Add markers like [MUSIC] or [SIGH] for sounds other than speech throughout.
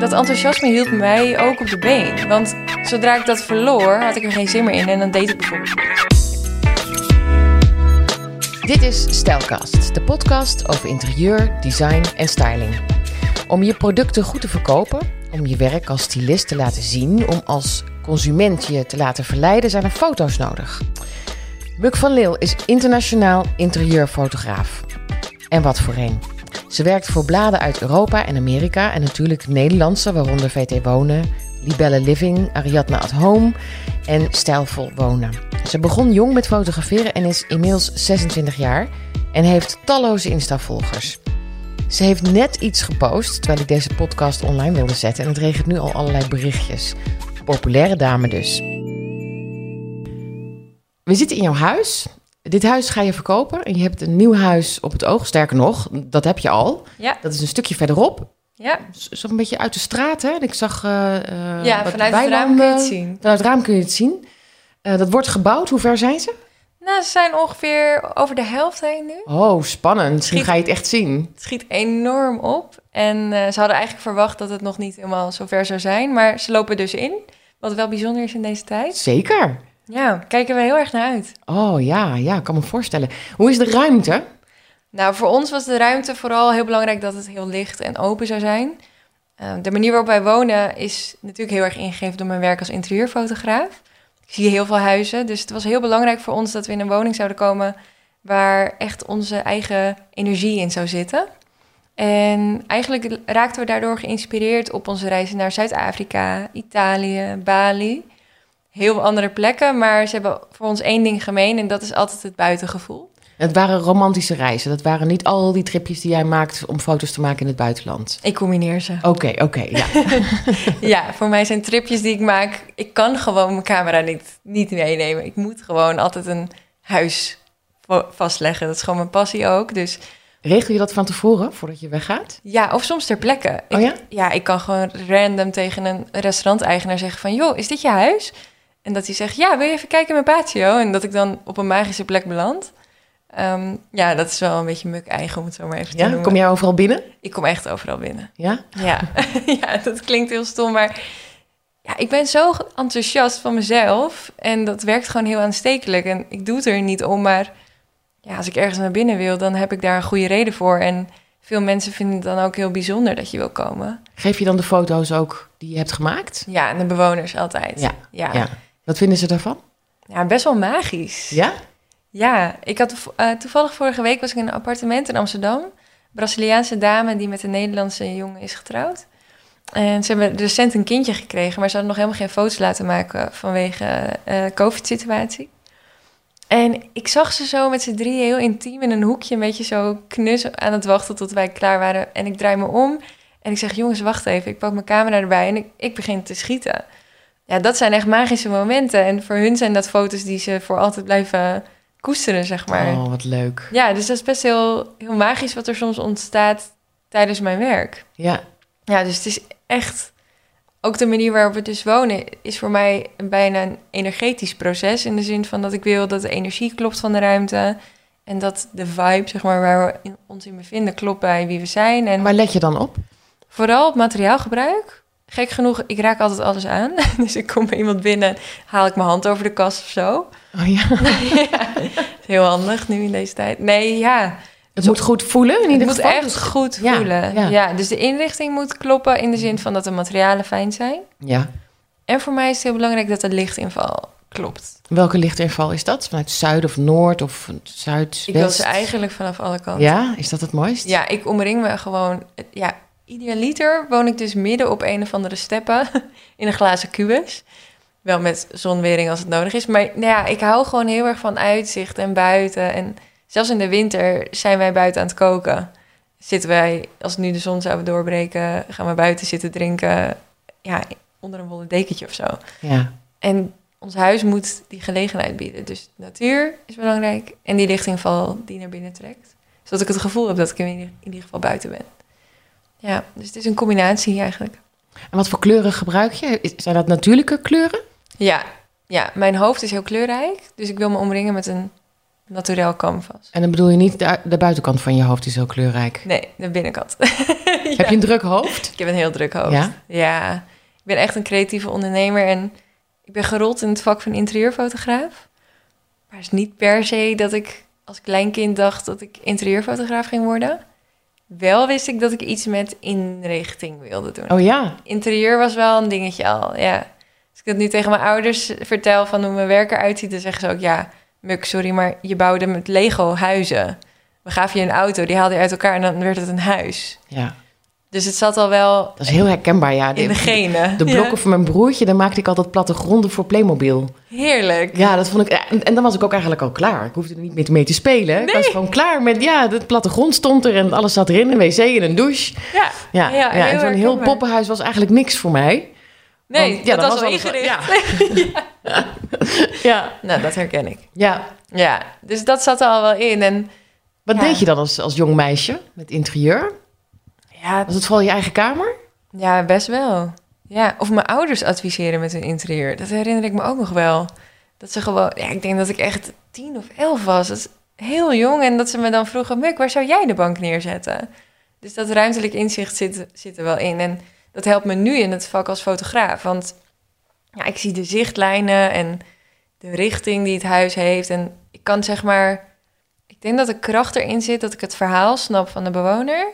dat enthousiasme hield mij ook op de been. Want zodra ik dat verloor, had ik er geen zin meer in en dan deed ik bijvoorbeeld. Dit is Stijlkast, de podcast over interieur, design en styling. Om je producten goed te verkopen, om je werk als stylist te laten zien, om als consument je te laten verleiden, zijn er foto's nodig. Muk van Leeuw is internationaal interieurfotograaf. En wat voor een. Ze werkt voor bladen uit Europa en Amerika en natuurlijk Nederlandse, waaronder VT Wonen, Libelle Living, Ariadne at Home en Stijlvol Wonen. Ze begon jong met fotograferen en is inmiddels 26 jaar en heeft talloze Insta-volgers. Ze heeft net iets gepost terwijl ik deze podcast online wilde zetten en het regent nu al allerlei berichtjes. Populaire dame dus. We zitten in jouw huis. Dit huis ga je verkopen en je hebt een nieuw huis op het oog. Sterker nog, dat heb je al. Ja, Dat is een stukje verderop. ja. Zo een beetje uit de straat, hè? Ik zag eh, eh, ja vanuit het raam kun je het zien. Vanuit het raam kun je het zien. Eh, dat wordt gebouwd. Hoe ver zijn ze? Nou, ze zijn ongeveer over de helft heen nu. Oh, spannend. Misschien Schiet- ga je het echt zien. Het schiet enorm op. En ze hadden eigenlijk verwacht dat het nog niet helemaal zo ver zou zijn. Maar ze lopen dus in. Wat wel bijzonder is in deze tijd. Zeker. Ja, kijken we heel erg naar uit. Oh ja, ja, ik kan me voorstellen. Hoe is de ruimte? Nou, voor ons was de ruimte vooral heel belangrijk dat het heel licht en open zou zijn. Eh, de manier waarop wij wonen is natuurlijk heel erg ingegeven door mijn werk als interieurfotograaf. Ik zie heel veel huizen, dus het was heel belangrijk voor ons dat we in een woning zouden komen waar echt onze eigen energie in zou zitten. En eigenlijk raakten we daardoor geïnspireerd op onze reizen naar Zuid-Afrika, Italië, Bali. Heel veel andere plekken, maar ze hebben voor ons één ding gemeen en dat is altijd het buitengevoel. Het waren romantische reizen. Dat waren niet al die tripjes die jij maakt om foto's te maken in het buitenland. Ik combineer ze. Oké, oké, ja. [LAUGHS] Ja, voor mij zijn tripjes die ik maak. Ik kan gewoon mijn camera niet, niet meenemen. Ik moet gewoon altijd een huis va- vastleggen. Dat is gewoon mijn passie ook. Dus Regel je dat van tevoren, voordat je weggaat? ja, of soms ter plekke. Ik, Oh ja? Ja, ik kan gewoon random tegen een restauranteigenaar zeggen van... joh, is dit je huis? En dat hij zegt, ja, wil je even kijken in mijn patio? En dat ik dan op een magische plek beland. Ehm, ja, dat is wel een beetje muk eigen, om het zo maar even te Ja, noemen. kom jij overal binnen? Ik kom echt overal binnen. Ja? Ja. [LAUGHS] ja, dat klinkt heel stom, maar ja, ik ben zo enthousiast van mezelf en dat werkt gewoon heel aanstekelijk. En ik doe het er niet om, maar ja, als ik ergens naar binnen wil, dan heb ik daar een goede reden voor. En veel mensen vinden het dan ook heel bijzonder dat je wil komen. Geef je dan de foto's ook die je hebt gemaakt? Ja, en de bewoners altijd. Ja, ja. Ja. Wat vinden ze daarvan? Ja, best wel magisch. Ja? Ja, ik had eh, toevallig vorige week was ik in een appartement in Amsterdam. Braziliaanse dame die met een Nederlandse jongen is getrouwd. En ze hebben recent een kindje gekregen, maar ze hadden nog helemaal geen foto's laten maken vanwege eh COVID-situatie. En ik zag ze zo met z'n drieën heel intiem in een hoekje, een beetje zo knus aan het wachten tot wij klaar waren. En ik draai me om en ik zeg, jongens, wacht even. Ik pak mijn camera erbij en ik, ik begin te schieten. Ja, dat zijn echt magische momenten. En voor hun zijn dat foto's die ze voor altijd blijven koesteren, zeg maar. Oh, wat leuk. Ja, dus dat is best heel, heel magisch wat er soms ontstaat tijdens mijn werk. Ja, Ja, dus het is echt... Ook de manier waarop we dus wonen is voor mij een bijna een energetisch proces. In de zin van dat ik wil dat de energie klopt van de ruimte. En dat de vibe, zeg maar, waar we in- ons in bevinden, klopt bij wie we zijn. En waar let je dan op? Vooral op materiaalgebruik. Gek genoeg, ik raak altijd alles aan. [LAUGHS] Dus ik kom bij iemand binnen, haal ik mijn hand over de kast of zo. Oh ja. [LAUGHS] ja, heel handig nu in deze tijd. Nee, ja. Het moet goed voelen in Het ieder moet geval. echt Dus- goed Ja, voelen. ja. Ja. dus de inrichting moet kloppen in de zin van dat de materialen fijn zijn. Ja. En voor mij is het heel belangrijk dat de lichtinval klopt. Welke lichtinval is dat? Vanuit zuid of noord of zuid, Ik wil ze eigenlijk vanaf alle kanten. Ja, is dat het mooist? Ja, ik omring me gewoon... Ja, idealiter woon ik dus midden op een of andere steppen [LAUGHS] in een glazen kubus. Wel met zonwering als het nodig is. Maar nou ja, ik hou gewoon heel erg van uitzicht en buiten. En zelfs in de winter zijn wij buiten aan het koken. Zitten wij, als nu de zon zou doorbreken, gaan we buiten zitten drinken. Ja, onder een wollen dekentje of zo. Ja. En ons huis moet die gelegenheid bieden. Dus natuur is belangrijk. En die lichtingval die naar binnen trekt. Zodat ik het gevoel heb dat ik in ieder, in ieder geval buiten ben. Ja, dus het is een combinatie eigenlijk. En wat voor kleuren gebruik je? Zijn dat natuurlijke kleuren? Ja, ja, mijn hoofd is heel kleurrijk. Dus ik wil me omringen met een naturel canvas. En dan bedoel je niet de, de buitenkant van je hoofd is zo kleurrijk. Nee, de binnenkant. [LAUGHS] Heb je een druk hoofd? Ik heb een heel druk hoofd. Ja? Ja. Ik ben echt een creatieve ondernemer en ik ben gerold in het vak van interieurfotograaf. Maar het is niet per se dat ik als kleinkind dacht dat ik interieurfotograaf ging worden. Wel wist ik dat ik iets met inrichting wilde doen. Oh ja. Interieur was wel een dingetje al, ja. Als ik dat nu tegen mijn ouders vertel van hoe mijn werk eruit ziet... dan zeggen ze ook, ja, Muk, sorry, maar je bouwde met Lego huizen. We gaven je een auto, die haalde je uit elkaar en dan werd het een huis. Ja. Dus het zat al wel Dat is heel herkenbaar, ja. in de genen. De blokken Ja. van mijn broertje, daar maakte ik altijd plattegronden voor Playmobil. Heerlijk. Ja, dat vond ik. En, en dan was ik ook eigenlijk al klaar. Ik hoefde er niet meer mee te spelen. Ik was gewoon klaar met. Ja, de plattegrond stond er en alles zat erin. Een wc en een douche. Ja, Ja, ja, en zo'n heel poppenhuis was eigenlijk niks voor mij. Nee, Want, ja, dat was wel ingericht. [LAUGHS] Ja. ja. Nou, dat herken ik. ja. Ja, dus dat zat er al wel in. En Wat deed je dan als, als jong meisje met interieur? Ja, Was het vooral je eigen kamer? ja, best wel. Ja, of mijn ouders adviseren met hun interieur. Dat herinner ik me ook nog wel. Dat ze gewoon... Ja, ik denk dat ik echt tien of elf was. Dat is heel jong. En dat ze me dan vroegen... Muk, waar zou jij de bank neerzetten? Dus dat ruimtelijk inzicht zit, zit er wel in. En dat helpt me nu in het vak als fotograaf. Want ja, ik zie de zichtlijnen en de richting die het huis heeft. En ik kan zeg maar... Ik denk dat de kracht erin zit dat ik het verhaal snap van de bewoner.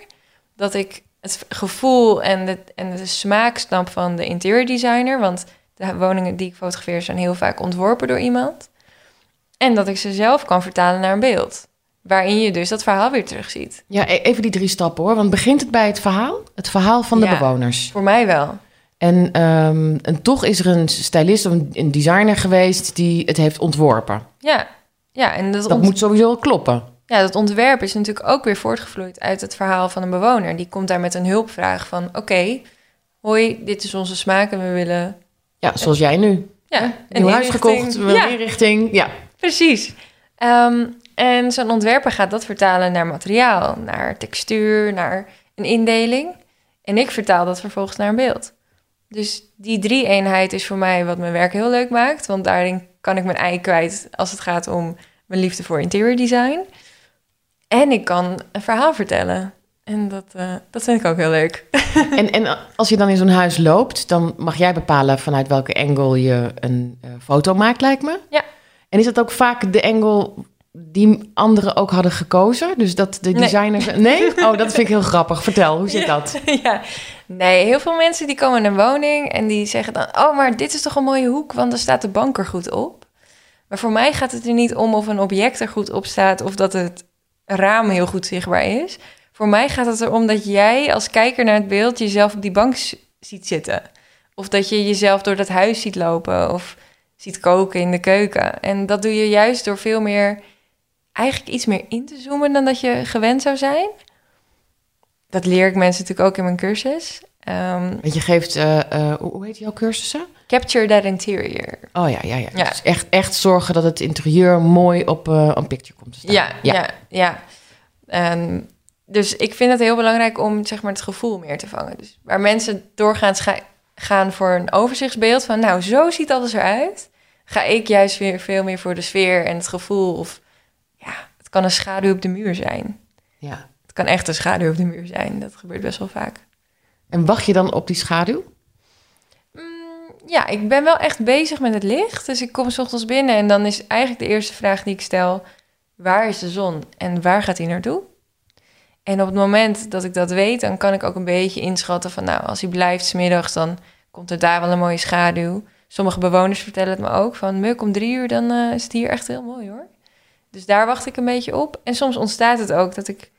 Dat ik het gevoel en de, en de smaak snap van de interieurdesigner. Want de woningen die ik fotografeer zijn heel vaak ontworpen door iemand. En dat ik ze zelf kan vertalen naar een beeld. Waarin je dus dat verhaal weer terugziet. Ja, e- even die drie stappen hoor. Want begint het bij het verhaal? Het verhaal van de Ja. bewoners. Voor mij wel. En, ehm, en toch is er een stylist of een, designer geweest die het heeft ontworpen. Ja, ja en dat, Dat ont- moet sowieso wel kloppen. Ja, dat ontwerp is natuurlijk ook weer voortgevloeid uit het verhaal van een bewoner. Die komt daar met een hulpvraag van... Oké, hoi, dit is onze smaak en we willen... Ja, zoals jij nu. Ja, Een een nieuw huis gekocht, een Ja, inrichting. Ja. Precies. Ehm, en zo'n ontwerper gaat dat vertalen naar materiaal, naar textuur, naar een indeling. En ik vertaal dat vervolgens naar een beeld. Dus die drie eenheid is voor mij wat mijn werk heel leuk maakt. Want daarin kan ik mijn ei kwijt als het gaat om mijn liefde voor interior design. En ik kan een verhaal vertellen. En dat, eh, dat vind ik ook heel leuk. [LAUGHS] En, en als je dan in zo'n huis loopt, dan mag jij bepalen vanuit welke angle je een eh, foto maakt, lijkt me. Ja. En is dat ook vaak de angle die anderen ook hadden gekozen? Dus dat de Nee. designer... Nee? [LAUGHS] Oh, dat vind ik heel grappig. Vertel, hoe zit dat? [LAUGHS] ja, nee, heel veel mensen die komen in een woning en die zeggen dan: Oh, maar dit is toch een mooie hoek, want er staat de bank er goed op. Maar voor mij gaat het er niet om of een object er goed op staat of dat het raam heel goed zichtbaar is. Voor mij gaat het erom dat jij als kijker naar het beeld jezelf op die bank ziet zitten. Of dat je jezelf door dat huis ziet lopen of ziet koken in de keuken. En dat doe je juist door veel meer, eigenlijk iets meer in te zoomen dan dat je gewend zou zijn dat leer ik mensen natuurlijk ook in mijn cursus. Ehm, Want je geeft... eh, eh, hoe heet jouw cursussen? capture that interior. Oh ja, ja, ja. Ja. Dus echt, echt zorgen dat het interieur mooi op eh, een picture komt te staan. Ja, ja, ja. En dus ik vind het heel belangrijk om zeg maar, het gevoel meer te vangen. Dus waar mensen doorgaans ga- gaan voor een overzichtsbeeld van... nou, zo ziet alles eruit... ga ik juist weer veel meer voor de sfeer en het gevoel. Of ja, het kan een schaduw op de muur zijn. ja. Het kan echt een schaduw op de muur zijn. Dat gebeurt best wel vaak. En wacht je dan op die schaduw? Mm, ja, ik ben wel echt bezig met het licht. Dus ik kom 's ochtends binnen en dan is eigenlijk de eerste vraag die ik stel: waar is de zon en waar gaat hij naartoe? En op het moment dat ik dat weet, dan kan ik ook een beetje inschatten van, nou, als hij blijft middags, dan komt er daar wel een mooie schaduw. Sommige bewoners vertellen het me ook van, muk om drie uur, dan eh, is het hier echt heel mooi hoor. Dus daar wacht ik een beetje op. En soms ontstaat het ook dat ik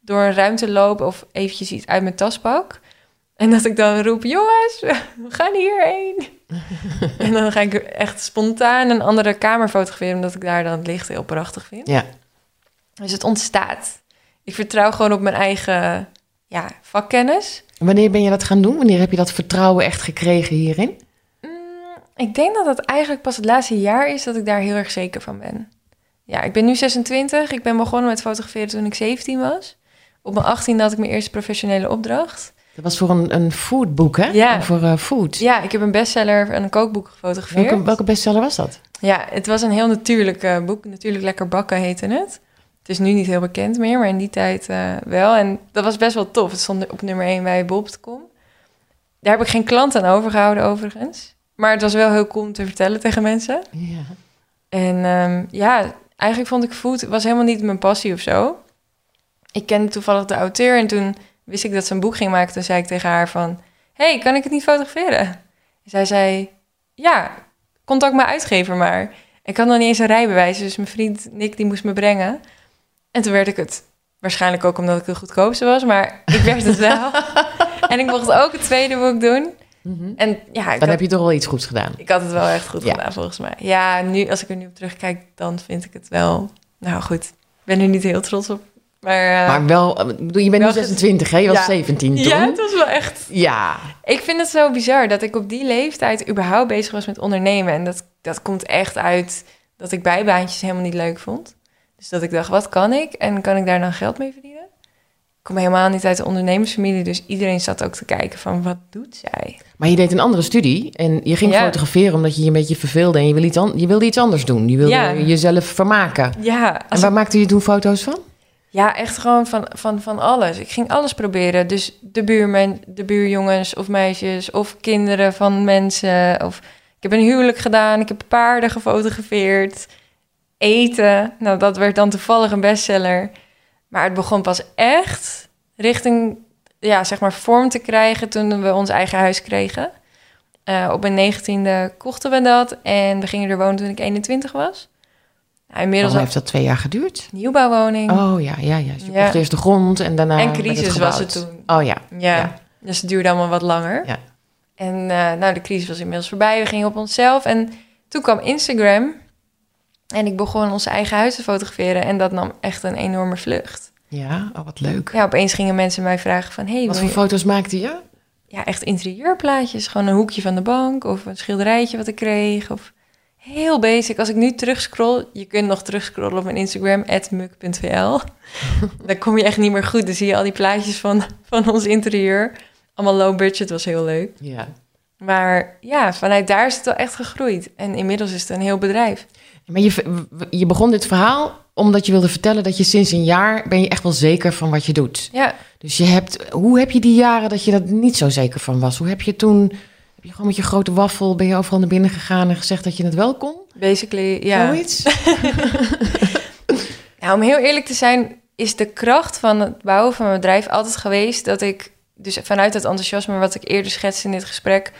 door een ruimte loop of eventjes iets uit mijn tas pak. En dat ik dan roep, jongens, we gaan hierheen. [LAUGHS] en dan ga ik echt spontaan een andere kamer fotograferen... omdat ik daar dan het licht heel prachtig vind. Ja. Dus het ontstaat. Ik vertrouw gewoon op mijn eigen ja, vakkennis. En wanneer ben je dat gaan doen? Wanneer heb je dat vertrouwen echt gekregen hierin? Mm, ik denk dat het eigenlijk pas het laatste jaar is... dat ik daar heel erg zeker van ben. Ja, ik ben nu 26. Ik ben begonnen met fotograferen toen ik 17 was. Op mijn 18 had ik mijn eerste professionele opdracht... Dat was voor een, een foodboek, hè? Ja. Voor eh, food. Ja, ik heb een bestseller en een kookboek gefotografeerd. Welke, welke bestseller was dat? Ja, het was een heel natuurlijk eh, boek. Natuurlijk Lekker Bakken heette het. Het is nu niet heel bekend meer, maar in die tijd eh, wel. En dat was best wel tof. Het stond op nummer 1 bij bol.com. Daar heb ik geen klant aan overgehouden overigens. Maar het was wel heel cool om te vertellen tegen mensen. Ja. En ehm, ja, eigenlijk vond ik food was helemaal niet mijn passie of zo. Ik kende toevallig de auteur en toen wist ik dat ze een boek ging maken. Toen zei ik tegen haar van, hey, kan ik het niet fotograferen? En zij zei, ja, contact mijn uitgever maar. Ik had nog niet eens een rijbewijs, dus mijn vriend Nick die moest me brengen. En toen werd ik het. Waarschijnlijk ook omdat ik de goedkoopste was, maar ik werd het wel. [LAUGHS] en ik mocht ook het tweede boek doen. Mhm. En ja, Dan had, heb je toch wel iets goeds gedaan. ik had het wel echt goed Ja. gedaan volgens mij. Ja, nu als ik er nu op terugkijk, dan vind ik het wel... Nou goed, ik ben er niet heel trots op. Maar, eh, Maar wel, ik bedoel, je bent nu wel ge- 26, hè? Je was Ja. 17 toen. ja, het was wel echt... Ja. Ik vind het zo bizar dat ik op die leeftijd überhaupt bezig was met ondernemen. En dat, dat komt echt uit dat ik bijbaantjes helemaal niet leuk vond. Dus dat ik dacht, wat kan ik? En kan ik daar dan geld mee verdienen? Ik kom helemaal niet uit de ondernemersfamilie, dus iedereen zat ook te kijken van, wat doet zij? Maar je deed een andere studie en je ging Ja. fotograferen omdat je je een beetje verveelde en je wilde iets, an- je wilde iets anders doen. Je wilde Ja. jezelf vermaken. Ja, En waar maakte je toen foto's van? Ja, echt gewoon van, van, van alles. Ik ging alles proberen. Dus de, buurmen, de buurjongens of meisjes of kinderen van mensen. Of ik heb een huwelijk gedaan. Ik heb paarden gefotografeerd. Eten. Nou, dat werd dan toevallig een bestseller. Maar het begon pas echt richting, ja, zeg maar, vorm te krijgen toen we ons eigen huis kregen. Eh, op mijn negentiende kochten we dat en we gingen er wonen toen ik 21 was. Nou, inmiddels al heeft dat twee jaar geduurd? nieuwbouwwoning. Oh ja, ja, ja. Dus je Ja. kocht eerst de grond en daarna En crisis was het toen. Oh ja. Ja, Ja. dus het duurde allemaal wat langer. Ja. En eh, nou, de crisis was inmiddels voorbij. We gingen op onszelf. En toen kwam Instagram. En ik begon onze eigen huis te fotograferen. En dat nam echt een enorme vlucht. Ja, oh, wat leuk. Ja, opeens gingen mensen mij vragen van... Hey, Wat voor je- foto's maakte je? Ja, echt interieurplaatjes. Gewoon een hoekje van de bank. Of een schilderijtje wat ik kreeg. Of heel basic. Als ik nu terugscroll... Je kunt nog terugscrollen op mijn Instagram. muk.vl. [LAUGHS] Dan kom je echt niet meer goed. Dan zie je al die plaatjes van, van ons interieur. Allemaal low budget. was heel leuk. Ja. Maar ja, vanuit daar is het wel echt gegroeid. En inmiddels is het een heel bedrijf. Maar je, je begon dit verhaal omdat je wilde vertellen dat je sinds een jaar ben je echt wel zeker van wat je doet. Ja, Dus je hebt, hoe heb je die jaren dat je dat niet zo zeker van was? Hoe heb je toen, heb je gewoon met je grote waffel, ben je overal naar binnen gegaan en gezegd dat je het wel kon? basically, ja. Zoiets? [LAUGHS] Nou, om heel eerlijk te zijn, is de kracht van het bouwen van mijn bedrijf altijd geweest dat ik, dus vanuit het enthousiasme wat ik eerder schetste in dit gesprek,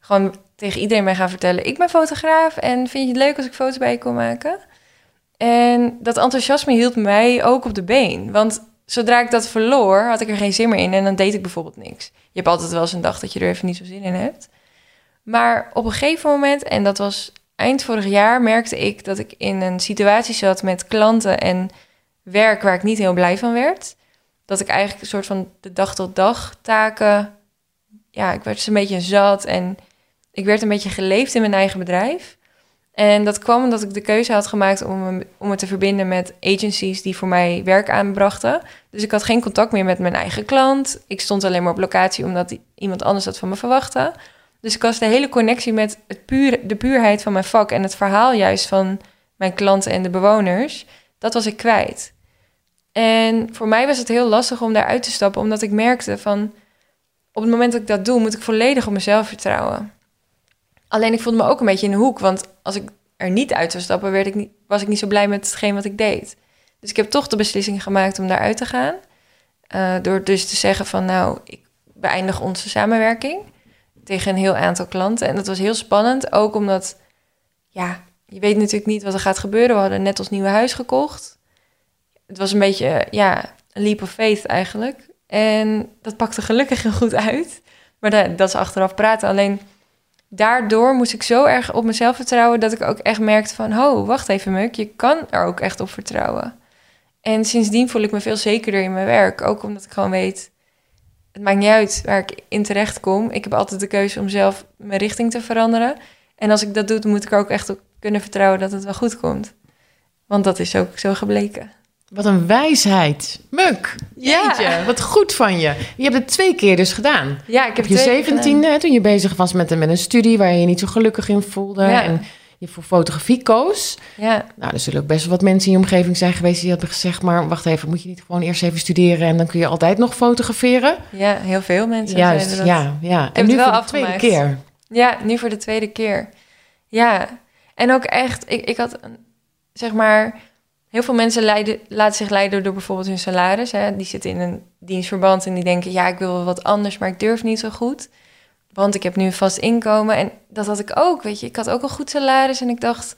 gewoon tegen iedereen ben gaan vertellen: ik ben fotograaf en vind je het leuk als ik foto's bij je kom maken? En dat enthousiasme hield mij ook op de been. Want zodra ik dat verloor, had ik er geen zin meer in en dan deed ik bijvoorbeeld niks. Je hebt altijd wel eens een dag dat je er even niet zo zin in hebt. Maar op een gegeven moment, en dat was eind vorig jaar, merkte ik dat ik in een situatie zat met klanten en werk waar ik niet heel blij van werd. Dat ik eigenlijk een soort van de dag tot dag taken, ja, ik werd dus een beetje zat en ik werd een beetje geleefd in mijn eigen bedrijf. En dat kwam omdat ik de keuze had gemaakt om, om me te verbinden met agencies die voor mij werk aanbrachten. Dus ik had geen contact meer met mijn eigen klant. Ik stond alleen maar op locatie omdat iemand anders dat van me verwachtte. Dus ik was de hele connectie met het de puurheid van mijn vak en het verhaal juist van mijn klanten en de bewoners, dat was ik kwijt. En voor mij was het heel lastig om daaruit te stappen, omdat ik merkte van op het moment dat ik dat doe, moet ik volledig op mezelf vertrouwen. Alleen ik voelde me ook een beetje in de hoek, want als ik er niet uit zou stappen, werd ik niet, was ik niet zo blij met hetgeen wat ik deed. Dus ik heb toch de beslissing gemaakt om daaruit te gaan. Eh, door dus te zeggen van nou, ik beëindig onze samenwerking tegen een heel aantal klanten. En dat was heel spannend, ook omdat, ja, je weet natuurlijk niet wat er gaat gebeuren. We hadden net ons nieuwe huis gekocht. Het was een beetje, ja, een leap of faith eigenlijk. En dat pakte gelukkig heel goed uit. Maar dat, is achteraf praten. Alleen daardoor moest ik zo erg op mezelf vertrouwen... dat ik ook echt merkte van... oh, wacht even Muk, je kan er ook echt op vertrouwen. En sindsdien voel ik me veel zekerder in mijn werk. Ook omdat ik gewoon weet... het maakt niet uit waar ik in terecht kom. Ik heb altijd de keuze om zelf mijn richting te veranderen. En als ik dat doe, dan moet ik er ook echt op kunnen vertrouwen... dat het wel goed komt. Want dat is ook zo gebleken. Wat een wijsheid. Muk, Ja. jeetje, wat goed van je. Je hebt het twee keer dus gedaan. Ja, ik heb Op je zeventiende, toen je bezig was met, een- met een studie waar je je niet zo gelukkig in voelde. Ja. En je voor fotografie koos. Ja, Nou, er zullen ook best wel wat mensen in je omgeving zijn geweest die hebben gezegd, maar wacht even, moet je niet gewoon eerst even studeren en dan kun je altijd nog fotograferen? ja, heel veel mensen Juist, zeiden dat. ja, ja. En nu wel voor de tweede keer. Ja, nu voor de tweede keer. Ja, en ook echt, ik, ik had, zeg maar, heel veel mensen leiden, laten zich leiden door bijvoorbeeld hun salaris. Hè. Die zitten in een dienstverband en die denken, ja, ik wil wat anders, maar ik durf niet zo goed. Want ik heb nu een vast inkomen en dat had ik ook, weet je. Ik had ook een goed salaris en ik dacht,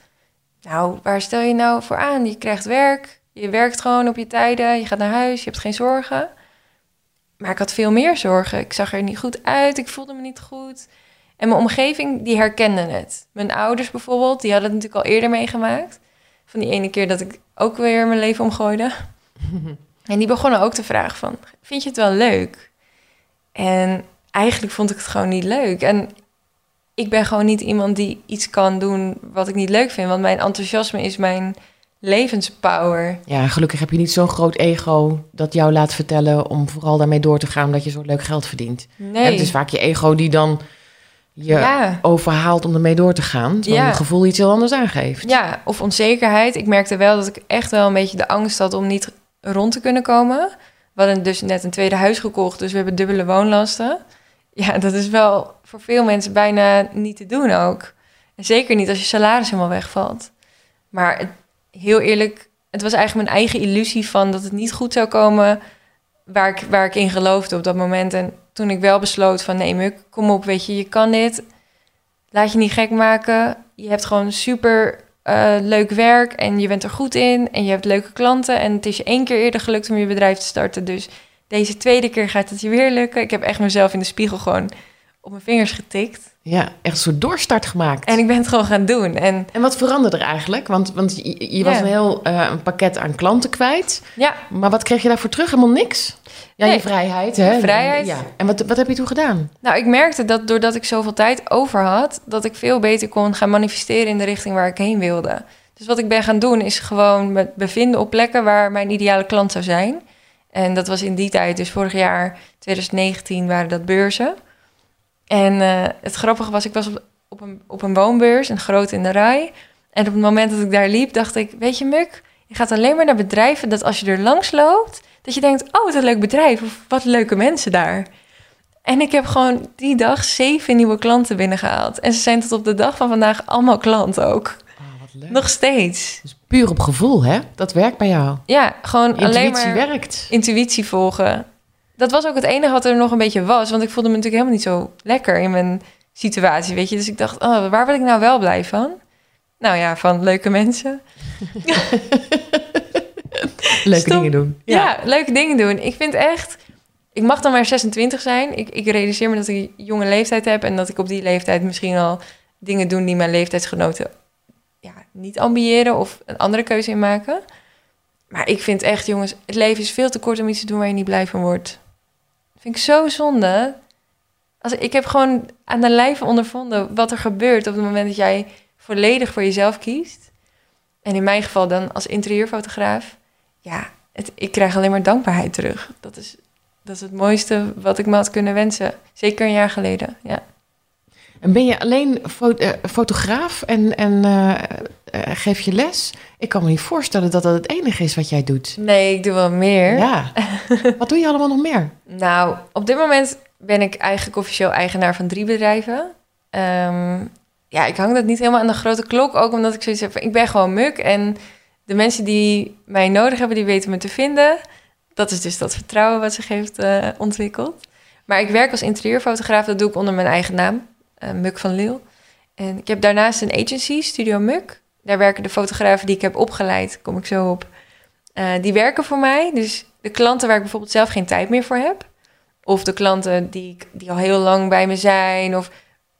nou, waar stel je nou voor aan? Je krijgt werk, je werkt gewoon op je tijden, je gaat naar huis, je hebt geen zorgen. Maar ik had veel meer zorgen. Ik zag er niet goed uit, ik voelde me niet goed. En mijn omgeving, die herkende het. Mijn ouders bijvoorbeeld, die hadden het natuurlijk al eerder meegemaakt. Van die ene keer dat ik ook weer mijn leven omgooide. [LAUGHS] En die begonnen ook te vragen van, vind je het wel leuk? En eigenlijk vond ik het gewoon niet leuk. En ik ben gewoon niet iemand die iets kan doen wat ik niet leuk vind. Want mijn enthousiasme is mijn levenspower. Ja, gelukkig heb je niet zo'n groot ego dat jou laat vertellen om vooral daarmee door te gaan omdat je zo leuk geld verdient. Nee. En het is vaak je ego die dan je ja. overhaalt om ermee door te gaan, terwijl Ja. je gevoel iets heel anders aangeeft. Ja, of onzekerheid. Ik merkte wel dat ik echt wel een beetje de angst had om niet rond te kunnen komen. We hadden dus net een tweede huis gekocht, dus we hebben dubbele woonlasten. [LAUGHS] Ja, dat is wel voor veel mensen bijna niet te doen ook. En zeker niet als je salaris helemaal wegvalt. Maar het, heel eerlijk, het was eigenlijk mijn eigen illusie van dat het niet goed zou komen waar ik, waar ik in geloofde op dat moment. En toen ik wel besloot van nee, Muk, kom op, weet je, je kan dit. Laat je niet gek maken. Je hebt gewoon super eh, leuk werk en je bent er goed in en je hebt leuke klanten. En het is je één keer eerder gelukt om je bedrijf te starten. Dus deze tweede keer gaat het je weer lukken. Ik heb echt mezelf in de spiegel gewoon op mijn vingers getikt. Ja, echt een soort doorstart gemaakt. En ik ben het gewoon gaan doen. En En wat veranderde er eigenlijk? Want, want je, je was Ja. een heel eh, een pakket aan klanten kwijt. ja, Maar wat kreeg je daarvoor terug? Helemaal niks? Ja, Nee. je vrijheid. Hè? Vrijheid. Ja. En wat, wat heb je toen gedaan? nou, ik merkte dat doordat ik zoveel tijd over had, dat ik veel beter kon gaan manifesteren in de richting waar ik heen wilde. Dus wat ik ben gaan doen, is gewoon me bevinden op plekken waar mijn ideale klant zou zijn. En dat was in die tijd, dus vorig jaar, 2019, waren dat beurzen. En eh, het grappige was, ik was op, op, een, op een woonbeurs, een groot in de rij. En op het moment dat ik daar liep, dacht ik, weet je Muk, je gaat alleen maar naar bedrijven dat als je er langs loopt, dat je denkt, oh, wat een leuk bedrijf, of wat leuke mensen daar. En ik heb gewoon die dag zeven nieuwe klanten binnengehaald. En ze zijn tot op de dag van vandaag allemaal klant ook. Oh, wat leuk. Nog steeds. Dus puur op gevoel, hè? Dat werkt bij jou. Ja, gewoon alleen Intuïtie maar werkt. intuïtie volgen. Dat was ook het enige wat er nog een beetje was. Want ik voelde me natuurlijk helemaal niet zo lekker in mijn situatie, weet je. Dus ik dacht, oh, waar word ik nou wel blij van? Nou ja, van leuke mensen. [LAUGHS] Leuke dingen doen. Ja. leuke dingen doen. Ik vind echt... Ik mag dan maar 26 zijn. Ik, ik realiseer me dat ik een jonge leeftijd heb... en dat ik op die leeftijd misschien al dingen doen... die mijn leeftijdsgenoten ja, niet ambiëren... of een andere keuze in maken. Maar ik vind echt, jongens... het leven is veel te kort om iets te doen waar je niet blij van wordt. Dat vind ik zo zonde. Als, ik heb gewoon aan de lijve ondervonden... wat er gebeurt op het moment dat jij volledig voor jezelf kiest. En in mijn geval dan als interieurfotograaf... ja, het, ik krijg alleen maar dankbaarheid terug. Dat is, dat is het mooiste wat ik me had kunnen wensen. Zeker een jaar geleden, ja. En ben je alleen fo- eh, fotograaf en, en eh, eh, geef je les? Ik kan me niet voorstellen dat dat het enige is wat jij doet. Nee, ik doe wel meer. Ja. [LAUGHS] wat doe je allemaal nog meer? Nou, op dit moment ben ik eigenlijk officieel eigenaar van drie bedrijven. Ehm, ja, ik hang dat niet helemaal aan de grote klok. Ook omdat ik zoiets heb van, ik ben gewoon muk. En de mensen die mij nodig hebben, die weten me te vinden. Dat is dus dat vertrouwen wat zich heeft ontwikkeld. Maar ik werk als interieurfotograaf. Dat doe ik onder mijn eigen naam. Eh, Muk van Leel. En ik heb daarnaast een agency, Studio Muk. Daar werken de fotografen die ik heb opgeleid, kom ik zo op. Eh, die werken voor mij. Dus de klanten waar ik bijvoorbeeld zelf geen tijd meer voor heb. Of de klanten die, die al heel lang bij me zijn. Of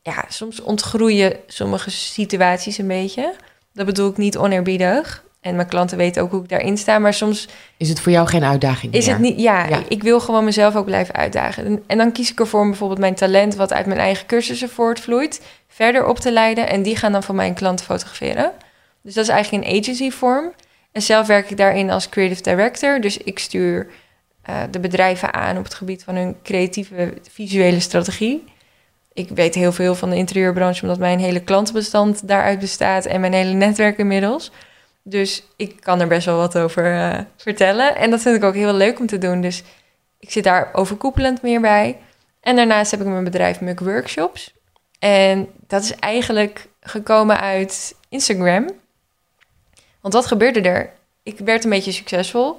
ja, soms ontgroeien sommige situaties een beetje. Dat bedoel ik niet oneerbiedig. En mijn klanten weten ook hoe ik daarin sta. Maar soms Is het voor jou geen uitdaging is meer? het niet... Ja, Ja. ik wil gewoon mezelf ook blijven uitdagen. En, en dan kies ik ervoor om bijvoorbeeld mijn talent... wat uit mijn eigen cursussen voortvloeit... verder op te leiden. En die gaan dan voor mijn klanten fotograferen. Dus dat is eigenlijk een agency vorm. En zelf werk ik daarin als creative director. Dus ik stuur eh, de bedrijven aan op het gebied van hun creatieve visuele strategie. ik weet heel veel van de interieurbranche, omdat mijn hele klantenbestand daaruit bestaat en mijn hele netwerk inmiddels. Dus ik kan er best wel wat over eh, vertellen. En dat vind ik ook heel leuk om te doen. Dus ik zit daar overkoepelend meer bij. En daarnaast heb ik mijn bedrijf Muk Workshops. En dat is eigenlijk gekomen uit Instagram. Want wat gebeurde er? Ik werd een beetje succesvol.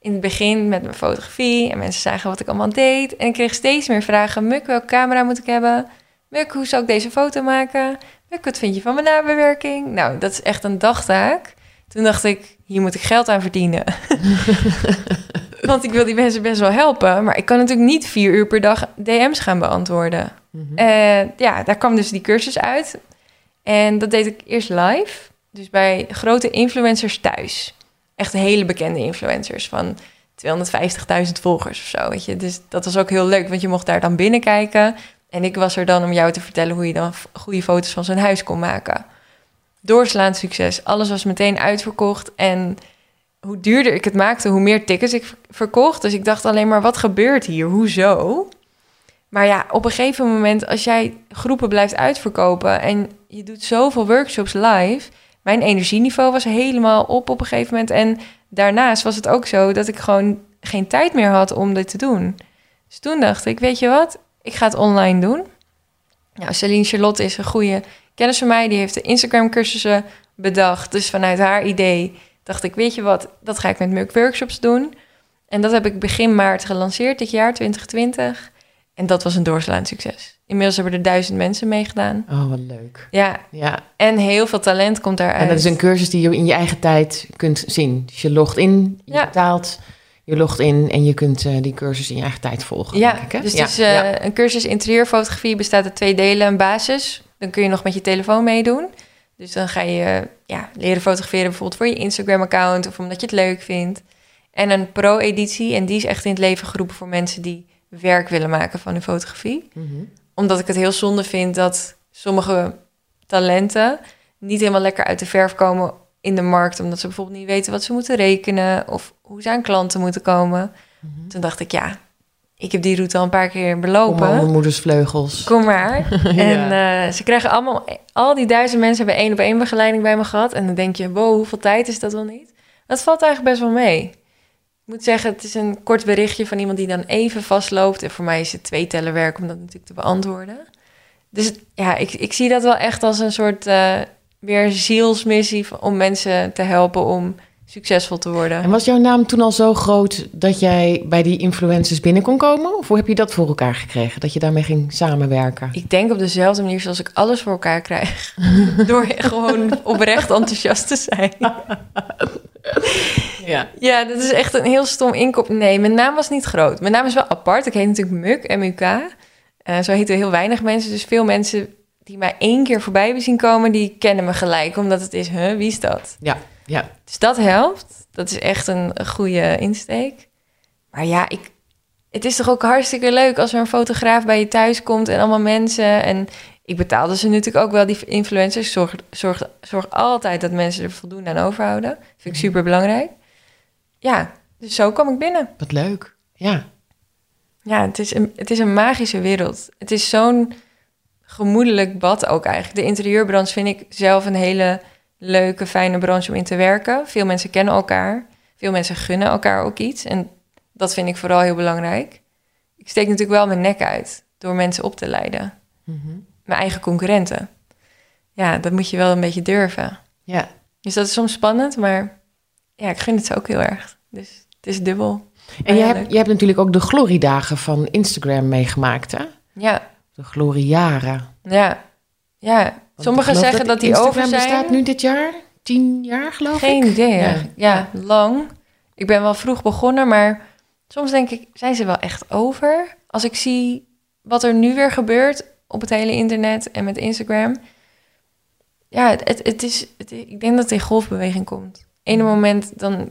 In het begin met mijn fotografie. En mensen zagen wat ik allemaal deed. En ik kreeg steeds meer vragen. Muk, welke camera moet ik hebben? Muk, hoe zou ik deze foto maken? Muk, wat vind je van mijn nabewerking? Nou, dat is echt een dagtaak. Toen dacht ik, hier moet ik geld aan verdienen. [LAUGHS] Want ik wil die mensen best wel helpen. Maar ik kan natuurlijk niet vier uur per dag DM's gaan beantwoorden. En ja, daar kwam dus die cursus uit. En dat deed ik eerst live. Dus bij grote influencers thuis. Echt hele bekende influencers van 250.000 volgers of zo. Weet je. Dus dat was ook heel leuk, want je mocht daar dan binnenkijken. En ik was er dan om jou te vertellen hoe je dan goede foto's van zijn huis kon maken. Doorslaand succes. Alles was meteen uitverkocht. En hoe duurder ik het maakte, hoe meer tickets ik ver- verkocht. Dus ik dacht alleen maar, wat gebeurt hier? Hoezo? Maar ja, op een gegeven moment, als jij groepen blijft uitverkopen en je doet zoveel workshops live, mijn energieniveau was helemaal op op een gegeven moment. En daarnaast was het ook zo dat ik gewoon geen tijd meer had om dit te doen. Dus toen dacht ik, weet je wat, ik ga het online doen. Nou, Celine Charlotte is een goede kennis van mij, die heeft de Instagram cursussen bedacht. Dus vanuit haar idee dacht ik, weet je wat, dat ga ik met Muk Workshops doen. En dat heb ik begin maart gelanceerd, dit jaar 2020. En dat was een doorslaand succes. Inmiddels hebben er duizend mensen meegedaan. Oh, wat leuk. Ja, Ja, en heel veel talent komt daaruit. en dat is een cursus die je in je eigen tijd kunt zien. Dus je logt in, je Ja. betaalt, je logt in en je kunt eh, die cursus in je eigen tijd volgen. Ja, ik, hè? dus ja. het is, eh, ja. een cursus interieurfotografie bestaat uit twee delen. Een basis, dan kun je nog met je telefoon meedoen. Dus dan ga je ja, leren fotograferen bijvoorbeeld voor je Instagram-account... of omdat je het leuk vindt. En een pro-editie, en die is echt in het leven geroepen voor mensen... die werk willen maken van hun fotografie. Mhm. Omdat ik het heel zonde vind dat sommige talenten... niet helemaal lekker uit de verf komen in de markt... omdat ze bijvoorbeeld niet weten wat ze moeten rekenen... of hoe ze aan klanten moeten komen. Mhm. Toen dacht ik, ja, ik heb die route al een paar keer Kom belopen. maar onder moeders vleugels. Kom maar. [LAUGHS] En eh, ze krijgen allemaal, al die duizend mensen hebben één op één begeleiding bij me gehad. En dan denk je, wow, hoeveel tijd is dat wel niet? Dat valt eigenlijk best wel mee. Ik moet zeggen, het is een kort berichtje van iemand die dan even vastloopt. En voor mij is het twee tellen werk om dat natuurlijk te beantwoorden. Dus het- ja, ik, ik zie dat wel echt als een soort eh, weer zielsmissie om mensen te helpen om succesvol te worden. En was jouw naam toen al zo groot dat jij bij die influencers binnen kon komen? Of hoe heb je dat voor elkaar gekregen? Dat je daarmee ging samenwerken? Ik denk op dezelfde manier zoals ik alles voor elkaar krijg. [LAUGHS] Door gewoon oprecht enthousiast te zijn. [LAUGHS] Ja. Ja, dat is echt een heel stom inkop. Nee, mijn naam was niet groot. Mijn naam is wel apart. Ik heet natuurlijk Muk, M-U-K. Eh, zo heten heel weinig mensen. Dus veel mensen die mij één keer voorbij hebben zien komen... die kennen me gelijk, omdat het is... Huh, wie is dat? Ja, ja. Dus dat helpt. Dat is echt een, goede insteek. Maar ja, ik, het is toch ook hartstikke leuk als er een fotograaf bij je thuis komt en allemaal mensen. En ik betaalde ze natuurlijk ook wel, die influencers. Zorg, zorg, zorg altijd dat mensen er voldoende aan overhouden. Vind ik super belangrijk. Ja, dus zo kwam ik binnen. Wat leuk. Ja. Ja, het is een, het is een magische wereld. Het is zo'n gemoedelijk bad ook eigenlijk. De interieurbranche vind ik zelf een hele leuke, fijne branche om in te werken. Veel mensen kennen elkaar. Veel mensen gunnen elkaar ook iets. En dat vind ik vooral heel belangrijk. Ik steek natuurlijk wel mijn nek uit door mensen op te leiden. Mhm. Mijn eigen concurrenten. Ja, dat moet je wel een beetje durven. Ja. Dus dat is soms spannend, maar ja, ik gun het ze ook heel erg. Dus het is dubbel. En je hebt, je hebt natuurlijk ook de gloriedagen van Instagram meegemaakt, hè? Ja, De gloriejaren. ja, ja. Sommigen zeggen dat, die Instagram over zijn. bestaat nu dit jaar? Tien jaar, geloof Geen ik? idee. Ja. Lang. Ik ben wel vroeg begonnen, maar soms denk ik, zijn ze wel echt over? Als ik zie wat er nu weer gebeurt op het hele internet en met Instagram. Ja, het, het, is, het- ik denk dat het in golfbeweging komt. Ene moment dan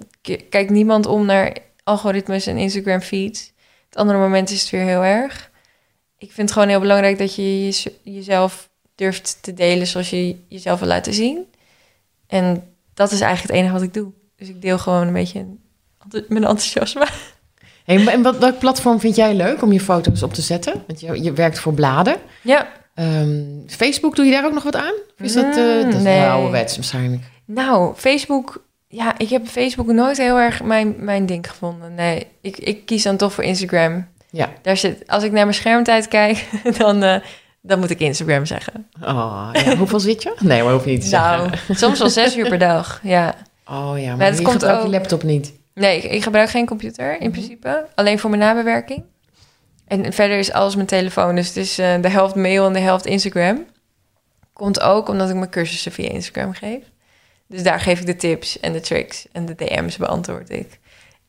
kijkt niemand om naar algoritmes en Instagram feeds. Het andere moment is het weer heel erg. Ik vind het gewoon heel belangrijk dat je je- jezelf durft te delen zoals je jezelf wil laten zien. En dat is eigenlijk het enige wat ik doe. Dus ik deel gewoon een beetje mijn enthousiasme. Hey, en wat, welk platform vind jij leuk om je foto's op te zetten? Want je, je werkt voor bladen. Ja, Ehm, Facebook, doe je daar ook nog wat aan? Of is dat, uh, dat is nee. ouderwets waarschijnlijk? Nou, Facebook... Ja, ik heb Facebook nooit heel erg mijn, mijn ding gevonden. Nee, ik, ik kies dan toch voor Instagram. Ja. Daar zit, als ik naar mijn schermtijd kijk, [LAUGHS] dan, eh, dan moet ik Instagram zeggen. Oh, ja. Hoeveel zit je? Nee, maar hoef je niet te Nou, zeggen. soms wel zes uur per dag, ja. Oh ja, maar, Maar het je komt gebruikt je ook- laptop niet. Nee, ik, ik gebruik geen computer in principe. Alleen voor mijn nabewerking. En verder is alles mijn telefoon. Dus het is eh, de helft mail en de helft Instagram. Komt ook omdat ik mijn cursussen via Instagram geef. Dus daar geef ik de tips en de tricks en de DM's beantwoord ik.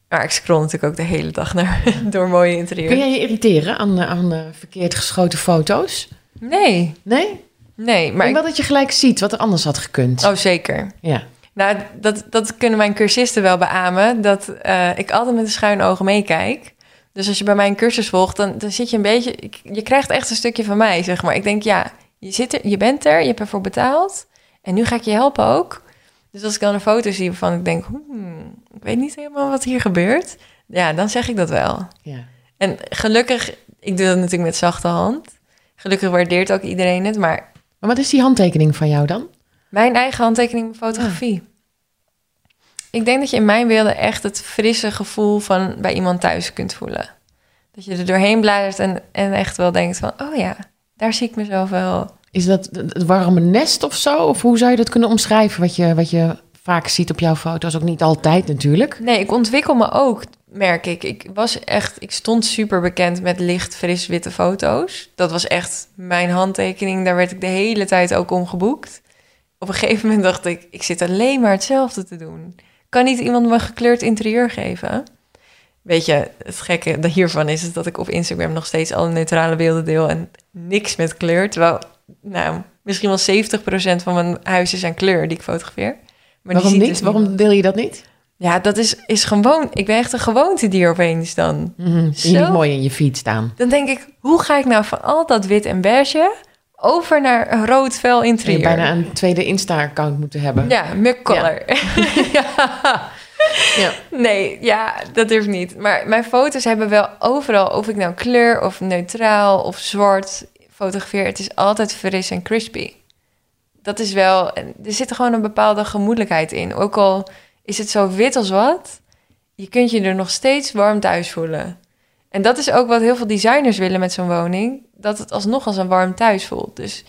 Maar ik scroll natuurlijk ook de hele dag naar [LAUGHS] door mooie interieur. Kun jij je irriteren aan, eh, aan eh, verkeerd geschoten foto's? Nee, Nee? nee. Maar ik wel dat je gelijk ziet wat er anders had gekund. Oh, zeker. Ja. Nou, dat, dat kunnen mijn cursisten wel beamen. Dat eh, ik altijd met een schuin oog meekijk. Dus als je bij mij een cursus volgt, dan, dan zit je een beetje... ik- Je krijgt echt een stukje van mij, zeg maar. Ik denk, ja, je, zit er, je bent er, je hebt ervoor betaald. En nu ga ik je helpen ook. Dus als ik dan een foto zie waarvan ik denk... Hmm, ik weet niet helemaal wat hier gebeurt. Ja, dan zeg ik dat wel. ja. En gelukkig, ik doe dat natuurlijk met zachte hand. Gelukkig waardeert ook iedereen het. Maar Maar wat is die handtekening van jou dan? mijn eigen handtekening fotografie. Ik denk dat je in mijn beelden echt het frisse gevoel van bij iemand thuis kunt voelen. Dat je er doorheen bladert en, en echt wel denkt van... oh ja, daar zie ik mezelf wel. Is dat het warme nest of zo? Of hoe zou je dat kunnen omschrijven wat je, wat je vaak ziet op jouw foto's? Ook niet altijd natuurlijk. Nee, ik ontwikkel me ook, merk ik. Ik was echt, ik stond super bekend met licht, fris, witte foto's. Dat was echt mijn handtekening. Daar werd ik de hele tijd ook om geboekt. Op een gegeven moment dacht ik, ik zit alleen maar hetzelfde te doen. Kan niet iemand me gekleurd interieur geven? Weet je, het gekke hiervan is dat ik op Instagram nog steeds alle neutrale beelden deel en niks met kleur. Terwijl, nou, misschien wel 70% van mijn huizen zijn kleur die ik fotografeer. Maar waarom ziet niet? dus waarom deel je dat niet? Ja, dat is, is gewoon... Ik ben echt een gewoontedier opeens dan. Zo? niet mooi in je feed staan? Dan denk ik, hoe ga ik nou van al dat wit en beige... over naar een rood fel Zou je interieur? bijna een tweede Insta-account moeten hebben. Ja, muk color. [LAUGHS] [LAUGHS] Ja. Ja. Nee, ja, dat durft niet. Maar mijn foto's hebben wel overal... of ik nou kleur of neutraal of zwart fotografeer... het is altijd fris en crispy. Dat is wel... Er zit gewoon een bepaalde gemoedelijkheid in. Ook al is het zo wit als wat... je kunt je er nog steeds warm thuis voelen. En dat is ook wat heel veel designers willen met zo'n woning... dat het alsnog als een warm thuis voelt. Dus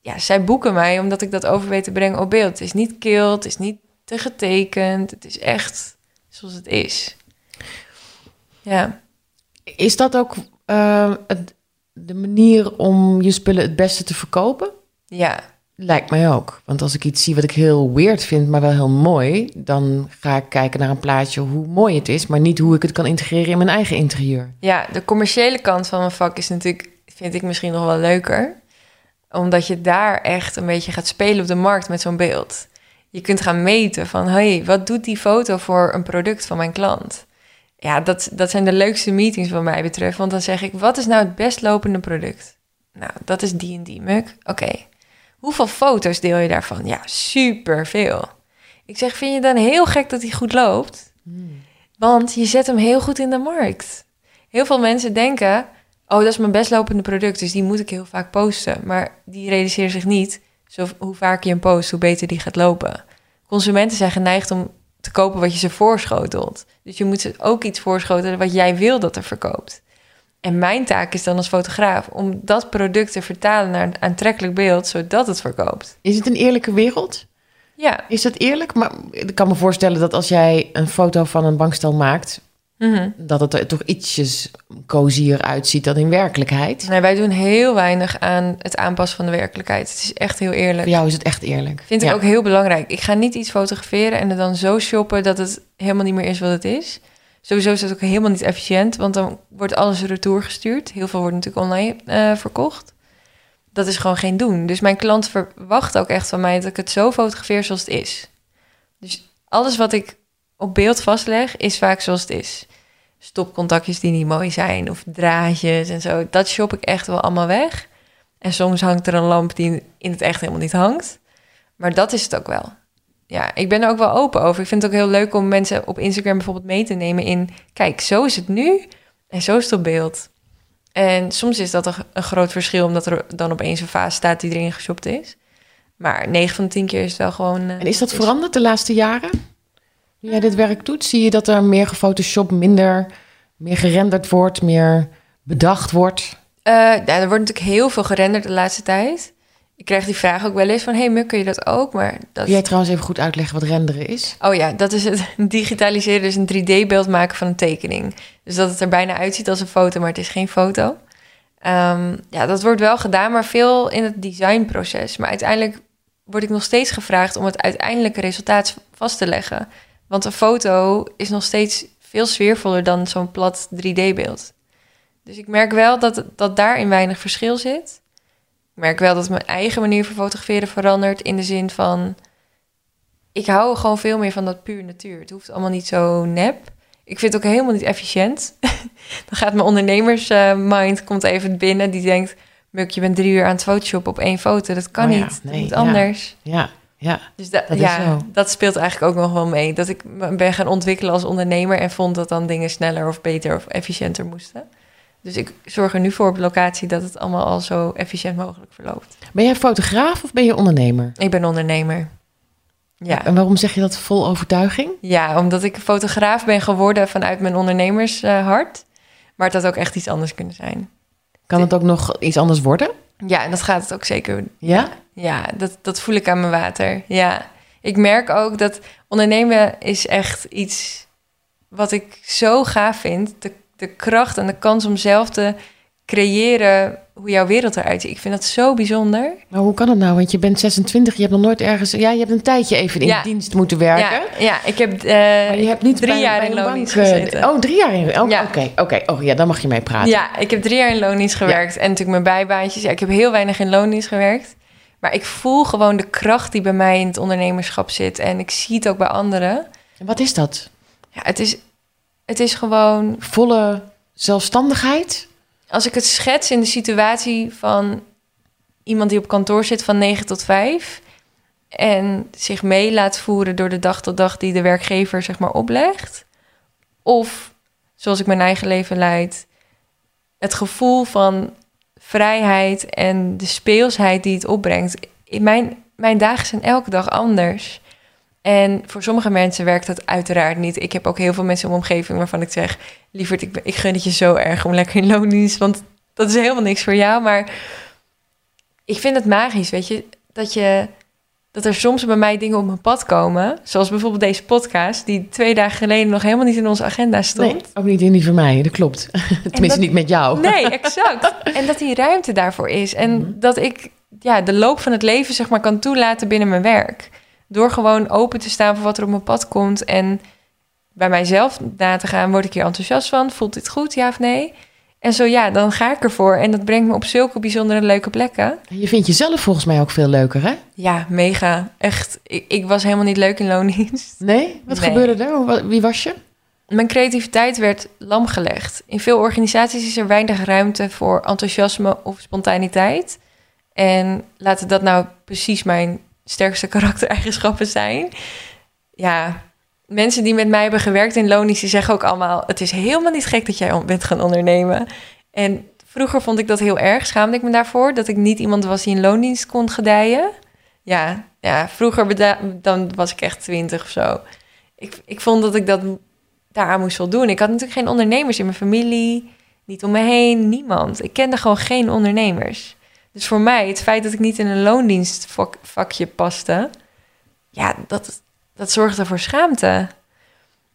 ja, zij boeken mij omdat ik dat over weet te brengen op beeld. Het is niet kil, het is niet te getekend. Het is echt zoals het is. Ja, Is dat ook eh, het- de manier om je spullen het beste te verkopen? ja, Lijkt mij ook. Want als ik iets zie wat ik heel weird vind, maar wel heel mooi, dan ga ik kijken naar een plaatje hoe mooi het is, maar niet hoe ik het kan integreren in mijn eigen interieur. ja, de commerciële kant van mijn vak is natuurlijk, vind ik misschien nog wel leuker. Omdat je daar echt een beetje gaat spelen op de markt met zo'n beeld. Je kunt gaan meten van, hey, wat doet die foto voor een product van mijn klant? Ja, dat, dat zijn de leukste meetings wat mij betreft. Want dan zeg ik, wat is nou het best lopende product? Nou, dat is die en die muk. Oké. Hoeveel foto's deel je daarvan? Ja, superveel. Ik zeg, vind je dan heel gek dat hij goed loopt? Want je zet hem heel goed in de markt. Heel veel mensen denken, oh, dat is mijn best lopende product, dus die moet ik heel vaak posten. Maar die realiseren zich niet, zo, hoe vaak je hem post, hoe beter die gaat lopen. Consumenten zijn geneigd om te kopen wat je ze voorschotelt. Dus je moet ze ook iets voorschotelen wat jij wil dat er verkoopt. En mijn taak is dan als fotograaf om dat product te vertalen naar een aantrekkelijk beeld, zodat het verkoopt. Is het een eerlijke wereld? Ja. Is dat eerlijk? Maar ik kan me voorstellen dat als jij een foto van een bankstel maakt, Mhm. dat het er toch ietsjes cozier uitziet dan in werkelijkheid. Nee, wij doen heel weinig aan het aanpassen van de werkelijkheid. Het is echt heel eerlijk. Voor jou is het echt eerlijk. Vind ik ook heel belangrijk. Ik ga niet iets fotograferen en het dan zo shoppen dat het helemaal niet meer is wat het is. Sowieso is het ook helemaal niet efficiënt, want dan wordt alles retour gestuurd. Heel veel wordt natuurlijk online eh, verkocht. Dat is gewoon geen doen. Dus mijn klant verwacht ook echt van mij dat ik het zo fotografeer zoals het is. Dus alles wat ik op beeld vastleg, is vaak zoals het is. Stopcontactjes die niet mooi zijn of draadjes en zo. Dat shop ik echt wel allemaal weg. En soms hangt er een lamp die in het echt helemaal niet hangt. Maar dat is het ook wel. Ja, ik ben er ook wel open over. Ik vind het ook heel leuk om mensen op Instagram bijvoorbeeld mee te nemen in... kijk, zo is het nu en zo is het op beeld. En soms is dat een, groot verschil, omdat er dan opeens een fase staat die erin geshopt is. Maar 9 van de 10 keer is het wel gewoon. eh, En is dat veranderd de laatste jaren? Nu jij dit werk doet, zie je dat er meer gefotoshopt, minder, meer gerenderd wordt, meer bedacht wordt? Ja, er wordt natuurlijk heel veel gerenderd de laatste tijd. Ik krijg die vraag ook wel eens van... hey Muk, kun je dat ook? Maar dat... Jij trouwens even goed uitleggen wat renderen is? Oh ja, dat is het [LAUGHS] digitaliseren, dus een 3D-beeld maken van een tekening. Dus dat het er bijna uitziet als een foto, maar het is geen foto. Ehm, ja, dat wordt wel gedaan, maar veel in het designproces. Maar uiteindelijk word ik nog steeds gevraagd om het uiteindelijke resultaat vast te leggen. Want een foto is nog steeds veel sfeervoller dan zo'n plat 3D-beeld. Dus ik merk wel dat, dat daarin weinig verschil zit. Ik merk wel dat mijn eigen manier van fotograferen verandert in de zin van ik hou gewoon veel meer van dat puur natuur. Het hoeft allemaal niet zo nep. Ik vind het ook helemaal niet efficiënt. [LAUGHS] Dan gaat mijn ondernemersmind komt even binnen. Die denkt, Muk, je bent drie uur aan het photoshoppen op één foto. Dat kan Oh ja, niet. Dat moet ja. anders. Ja, ja. Dus da- Dat ja, dat speelt eigenlijk ook nog wel mee. Dat ik me ben gaan ontwikkelen als ondernemer... en vond dat dan dingen sneller of beter of efficiënter moesten. Dus ik zorg er nu voor op locatie... dat het allemaal al zo efficiënt mogelijk verloopt. Ben jij fotograaf of ben je ondernemer? Ik ben ondernemer. Ja. En waarom zeg je dat vol overtuiging? Ja, omdat ik fotograaf ben geworden vanuit mijn ondernemershart. maar het had ook echt iets anders kunnen zijn. Kan het ook nog iets anders worden? Ja, en dat gaat het ook zeker. Ja? Ja, dat, dat voel ik aan mijn water. Ja, ik merk ook dat ondernemen is echt iets wat ik zo gaaf vind. De, de kracht en de kans om zelf te creëren hoe jouw wereld eruit ziet. Ik vind dat zo bijzonder. Maar hoe kan het nou? Want je bent 26, je hebt nog nooit ergens... Ja, je hebt een tijdje even in Ja. dienst moeten werken. Ja, ja, ik heb Maar je hebt niet drie bij, jaar bij in loondienst bank, eh, gezeten. Oh, drie jaar in... Oh, Ja. Oké, oké. Oh ja, dan mag je mee praten. Ja, ik heb drie jaar in loondienst gewerkt. En natuurlijk mijn bijbaantjes. Ja, ik heb heel weinig in loondienst gewerkt. Maar ik voel gewoon de kracht die bij mij in het ondernemerschap zit. En ik zie het ook bij anderen. En Wat is dat? Ja, het is, het is gewoon... Volle zelfstandigheid? Als ik het schets in de situatie van iemand die op kantoor zit van 9 tot 5... en zich mee laat voeren door de dag tot dag die de werkgever zeg maar oplegt... of zoals ik mijn eigen leven leid... het gevoel van vrijheid en de speelsheid die het opbrengt. In mijn, mijn dagen zijn elke dag anders. En voor sommige mensen werkt dat uiteraard niet. Ik heb ook heel veel mensen in mijn omgeving waarvan ik zeg... lieverd, ik, ik gun het je zo erg om lekker in loondienst... want dat is helemaal niks voor jou. Maar ik vind het magisch, weet je... dat, je, dat er soms bij mij dingen op mijn pad komen... zoals bijvoorbeeld deze podcast... die twee dagen geleden nog helemaal niet in onze agenda stond. Nee, ook niet in die van mij. Dat klopt. [LAUGHS] Tenminste, dat- niet met jou. Nee, exact. [LAUGHS] En dat die ruimte daarvoor is. En Mhm. dat ik ja, de loop van het leven zeg maar, kan toelaten binnen mijn werk. Door gewoon open te staan voor wat er op mijn pad komt. En bij mijzelf na te gaan, word ik hier enthousiast van? Voelt dit goed, ja of nee? En zo ja, dan ga ik ervoor. En dat brengt me op zulke bijzondere leuke plekken. En Je vindt jezelf volgens mij ook veel leuker, hè? Ja, mega. Echt, ik, ik was helemaal niet leuk in loondienst. Nee? Wat Nee. gebeurde er? Wie was je? Mijn creativiteit werd lamgelegd. In veel organisaties is er weinig ruimte voor enthousiasme of spontaniteit. En laten dat nou precies mijn sterkste karaktereigenschappen zijn. Ja, mensen die met mij hebben gewerkt in Lonisch, die zeggen ook allemaal... het is helemaal niet gek dat jij bent gaan ondernemen. En vroeger vond ik dat heel erg, schaamde ik me daarvoor... dat ik niet iemand was die in loondienst kon gedijen. Ja, ja vroeger dan was ik echt twintig of zo. Ik, ik vond dat ik dat daaraan moest voldoen. Ik had natuurlijk geen ondernemers in mijn familie, niet om me heen, niemand. Ik kende gewoon geen ondernemers. Dus voor mij, het feit dat ik niet in een loondienstvakje paste, ja, dat, dat zorgde voor schaamte.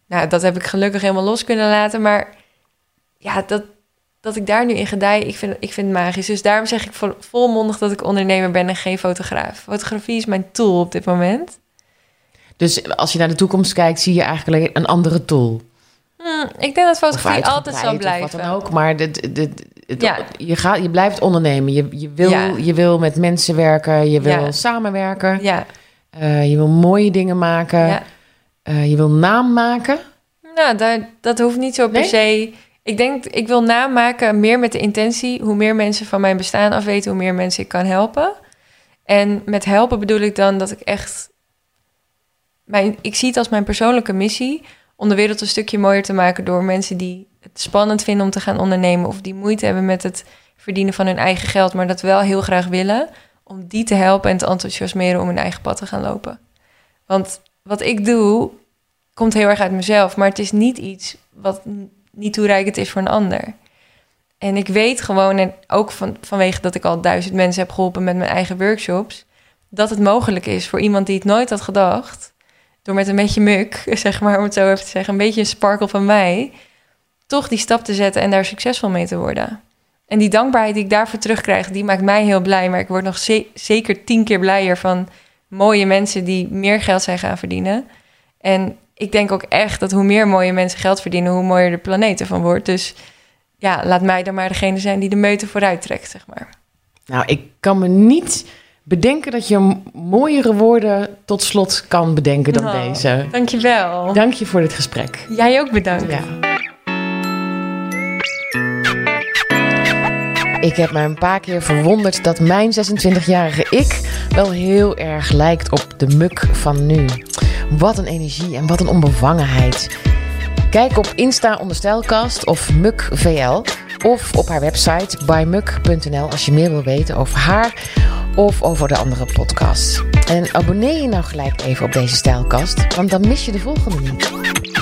Nou, dat heb ik gelukkig helemaal los kunnen laten, maar ja, dat, dat ik daar nu in gedij, ik vind, ik vind het magisch. Dus daarom zeg ik vol, volmondig dat ik ondernemer ben en geen fotograaf. Fotografie is mijn tool op dit moment. Dus als je naar de toekomst kijkt, zie je eigenlijk een andere tool. Hm, ik denk dat fotografie altijd zal blijven. Of wat dan ook. Maar de, de, de- het- Ja. je, gaat, je blijft ondernemen. Je, je, wil, Ja. je wil met mensen werken. Je wil Ja. samenwerken. Ja, eh, je wil mooie dingen maken. eh, je wil naam maken. Nou, dat, dat hoeft niet zo per Nee? se. Ik denk, ik wil naam maken meer met de intentie. Hoe meer mensen van mijn bestaan af weten, hoe meer mensen ik kan helpen. En met helpen bedoel ik dan dat ik echt. Mijn, ik zie het als mijn persoonlijke missie om de wereld een stukje mooier te maken door mensen die het spannend vinden om te gaan ondernemen of die moeite hebben met het verdienen van hun eigen geld, maar dat wel heel graag willen, om die te helpen en te enthousiasmeren om hun eigen pad te gaan lopen. Want wat ik doe, komt heel erg uit mezelf, maar het is niet iets wat niet toereikend is voor een ander. En ik weet gewoon, en ook van, vanwege dat ik al duizend mensen heb geholpen met mijn eigen workshops, dat het mogelijk is voor iemand die het nooit had gedacht, door met een beetje muk, [LAUGHS] zeg maar, om het zo even te zeggen, een beetje een sparkle van mij, toch die stap te zetten en daar succesvol mee te worden. En die dankbaarheid die ik daarvoor terugkrijg, die maakt mij heel blij. Maar ik word nog zeker tien keer blijer van mooie mensen die meer geld zijn gaan verdienen. En ik denk ook echt dat hoe meer mooie mensen geld verdienen, hoe mooier de planeet ervan wordt. Dus ja, laat mij dan maar degene zijn die de meute vooruit trekt, zeg maar. Nou, ik kan me niet bedenken dat je mooiere woorden tot slot kan bedenken dan oh, deze. Dankjewel. Dank je voor dit gesprek. Jij ook bedankt. Ja. Ik heb me een paar keer verwonderd dat mijn 26-jarige ik wel heel erg lijkt op de muk van nu. Wat een energie en wat een onbevangenheid. Kijk op Insta onder Stijlkast of MukVL of op haar website bymuk.nl als je meer wil weten over haar of over de andere podcasts. En abonneer je nou gelijk even op deze Stijlkast, want dan mis je de volgende niet.